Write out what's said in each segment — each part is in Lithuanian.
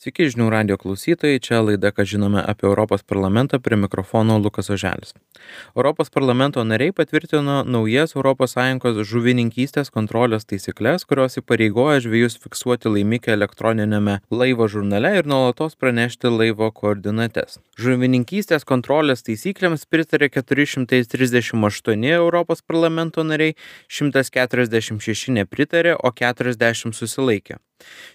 Sveiki žinių radio klausytojai, čia laida, ką žinome apie Europos parlamentą, prie mikrofono Lukas Oželis. Europos parlamento nariai patvirtino naujas ES žuvininkystės kontrolės taisyklės, kurios įpareigoja žvėjus fiksuoti laimikį elektroninėme laivo žurnale ir nuolatos pranešti laivo koordinates. Žuvininkystės kontrolės taisyklėms pritarė 438 Europos parlamento nariai, 146 nepritarė, o 40 susilaikė.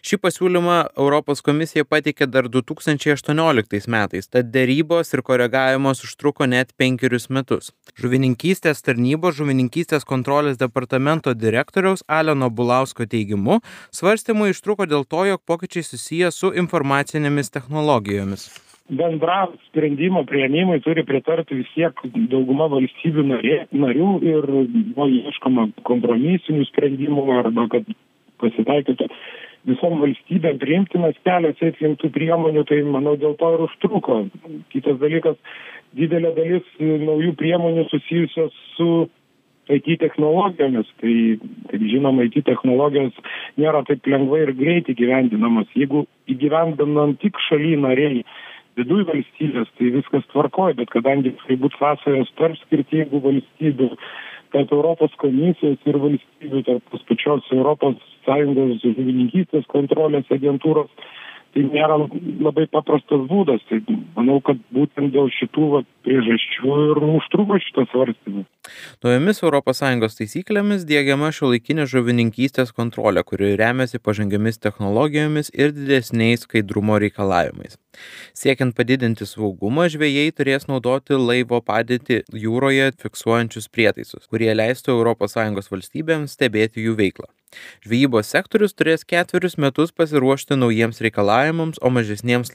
Šį pasiūlymą Europos komisija pateikė dar 2018 metais, tad dėrybos ir koregavimas užtruko net penkerius metus. Žuvininkystės tarnybos žuvininkystės kontrolės departamento direktoriaus Aleno Bulausko teigimu, svarstymai užtruko dėl to, jog pokyčiai susiję su informacinėmis technologijomis bendram sprendimo prieimimui turi pritarti vis tiek dauguma valstybių narė, narių ir buvo ieškoma kompromisinių sprendimų arba kad pasitaikytų visom valstybėm priimtinas kelias eit link tų priemonių, tai manau dėl to ir užtruko. Kitas dalykas, didelė dalis naujų priemonių susijusios su IT technologijomis. Tai, kaip žinoma, IT technologijos nėra taip lengvai ir greitai gyvendinamas. Jeigu įgyvendinam tik šaly nariai, viduj valstybės, tai viskas tvarkoja, bet kadangi tai būtų sąsajos tarp skirtingų valstybių, tarp Europos komisijos ir valstybių, tarp tos pačios Europos Sąjungos žuvininkystės kontrolės agentūros, tai nėra labai paprastas būdas. Tai manau, kad būtent dėl šitų va, priežasčių ir užtruko šitas svarstymas. Naujomis ES taisyklėmis dėgiama šio laikinė žuvininkystės kontrolė, kuri remiasi pažangiamis technologijomis ir didesniais skaidrumo reikalavimais. Siekiant padidinti saugumą, žvėjai turės naudoti laivo padėtį jūroje fiksuojančius prietaisus, kurie leistų ES valstybėms stebėti jų veiklą. Žvejybos sektorius turės ketverius metus pasiruošti naujiems reikalavimams, o mažesniems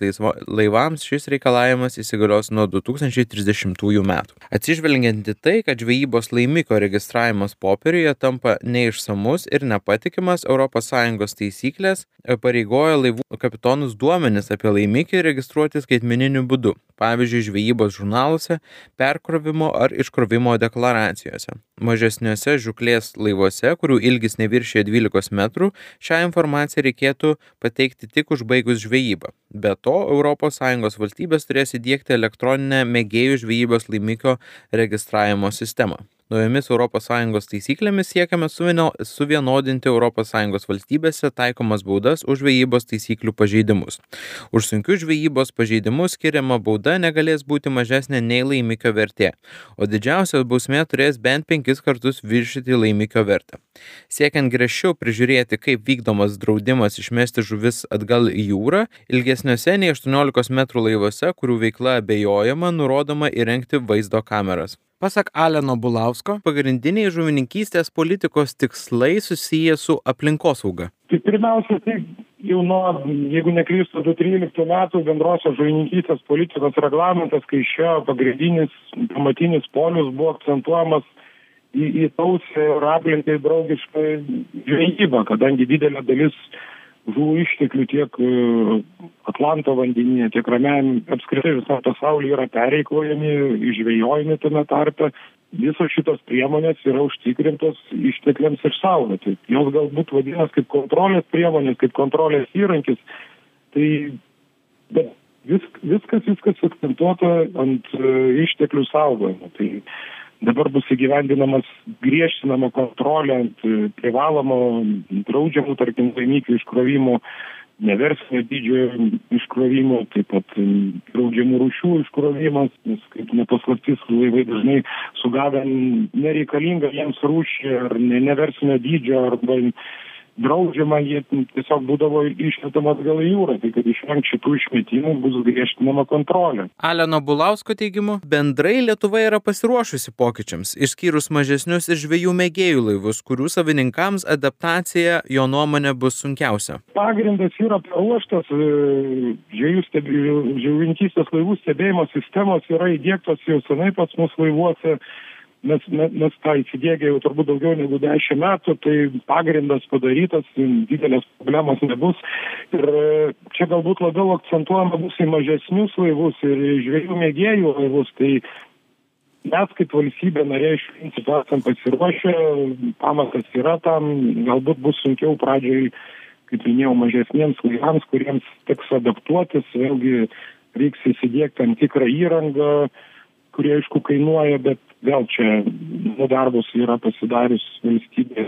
laivams šis reikalavimas įsigalios nuo 2030 metų. Atsižvelgiant į tai, kad žvejybos laimiko registravimas popieriuje tampa neišsamus ir nepatikimas, ES taisyklės pareigoja laivų kapitonus duomenis apie laimikį registruoti skaitmeniniu būdu, pavyzdžiui, žvejybos žurnaluose, perkrovimo ar iškrovimo deklaracijose. Mažesniuose žuklės laivuose, kurių ilgis neviršė 12 metrų, šią informaciją reikėtų pateikti tik užbaigus žvejybą. Be to, ES valstybės turės įdėkti elektroninę mėgėjų žvejybos laimikio registravimo sistemą. Naujomis ES taisyklėmis siekiame suvienodinti ES valstybėse taikomas baudas už žvejybos taisyklių pažeidimus. Už sunkius žvejybos pažeidimus skiriama bauda negalės būti mažesnė nei laimikio vertė, o didžiausia bausmė turės bent penkis kartus viršyti laimikio vertę. Siekiant griežčiau prižiūrėti, kaip vykdomas draudimas išmesti žuvis atgal į jūrą, ilgesniuose nei 18 m laivuose, kurių veikla abejojama, nurodoma įrengti vaizdo kameras. Pasak Aleno Bulausko, pagrindiniai žuvininkystės politikos tikslai susiję su aplinkosauga. Tai pirmiausia, tai jau nuo, jeigu neklystu, 2013 metų bendrosios žuvininkystės politikos reglamentas, kai šio pagrindinis pamatinis polius buvo akcentuojamas į, į tausę ir aplinkai draugišką žvejybą, kadangi didelė dalis žuvų išteklių tiek e, Atlanto vandenyje, tiek ramiajam apskritai visam pasaulyje yra pereikvojami, išvėjojami tame tarpe. Visos šitos priemonės yra užtikrintos ištekliams išsaugoti. Jos galbūt vadinas kaip kontrolės priemonės, kaip kontrolės įrankis. Tai bet vis, viskas, viskas akcentuota ant e, išteklių saugojimo. Tai dabar bus įgyvendinamas griežtinama kontrolė ant e, privalomo draudžiamų, tarkim, laimikių iškrovimų, neversinio dydžio iškrovimų, taip pat e, draudžiamų rūšių iškrovimas, nes kaip nepaslaptis, laivai dažnai sugavę nereikalingą jiems rūšį ar neversinio dydžio arba draudžiama, jie tiesiog būdavo išmetama atgal į jūrą, tai kad išvengti šitų išmetimų bus griežtinama kontrolė. Aleno Bulausko teigimu, bendrai Lietuva yra pasiruošusi pokyčiams, išskyrus mažesnius ir žvėjų mėgėjų laivus, kurių savininkams adaptacija jo nuomonė bus sunkiausia. Pagrindas yra paruoštas, e, žvėjininkystės laivų stebėjimo sistemos yra įdėktos jau senai pas mus laivuose mes mes tą įsidiegę jau turbūt daugiau negu dešimt metų tai pagrindas padarytas didelės problemos nebus. Ir e, čia galbūt labiau akcentuojama bus į mažesnius laivus ir žvejų mėgėjų laivus. Tai mes kaip valstybė narė iš principo esam pasiruošę pamatas yra tam galbūt bus sunkiau pradžioj kaip minėjau, mažesniems laivams, kuriems teks adaptuotis, vėlgi reiks įsidėkti tam tikrą įrangą, kurie aišku kainuoja, bet vėl čia nu, darbus yra pasidarius valstybė,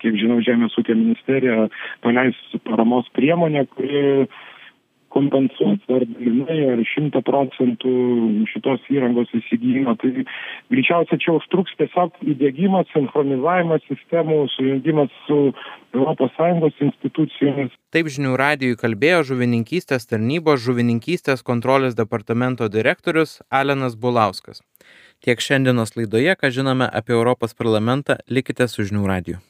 kiek žinau, Žemės ūkio ministerija paleis paramos priemonę, kuri kompensuos ar dalinai ar šimtą procentų šitos įrangos įsigijimą. Tai greičiausiai čia užtruks tiesiog įdėgymas, sinchronizavimas sistemų, sujungimas su ES institucijomis. Taip žinių radijui kalbėjo žuvininkystės tarnybos žuvininkystės kontrolės departamento direktorius Alenas Bulauskas. Tiek šiandienos laidoje, ką žinome apie Europos parlamentą, likite su žinių radiju.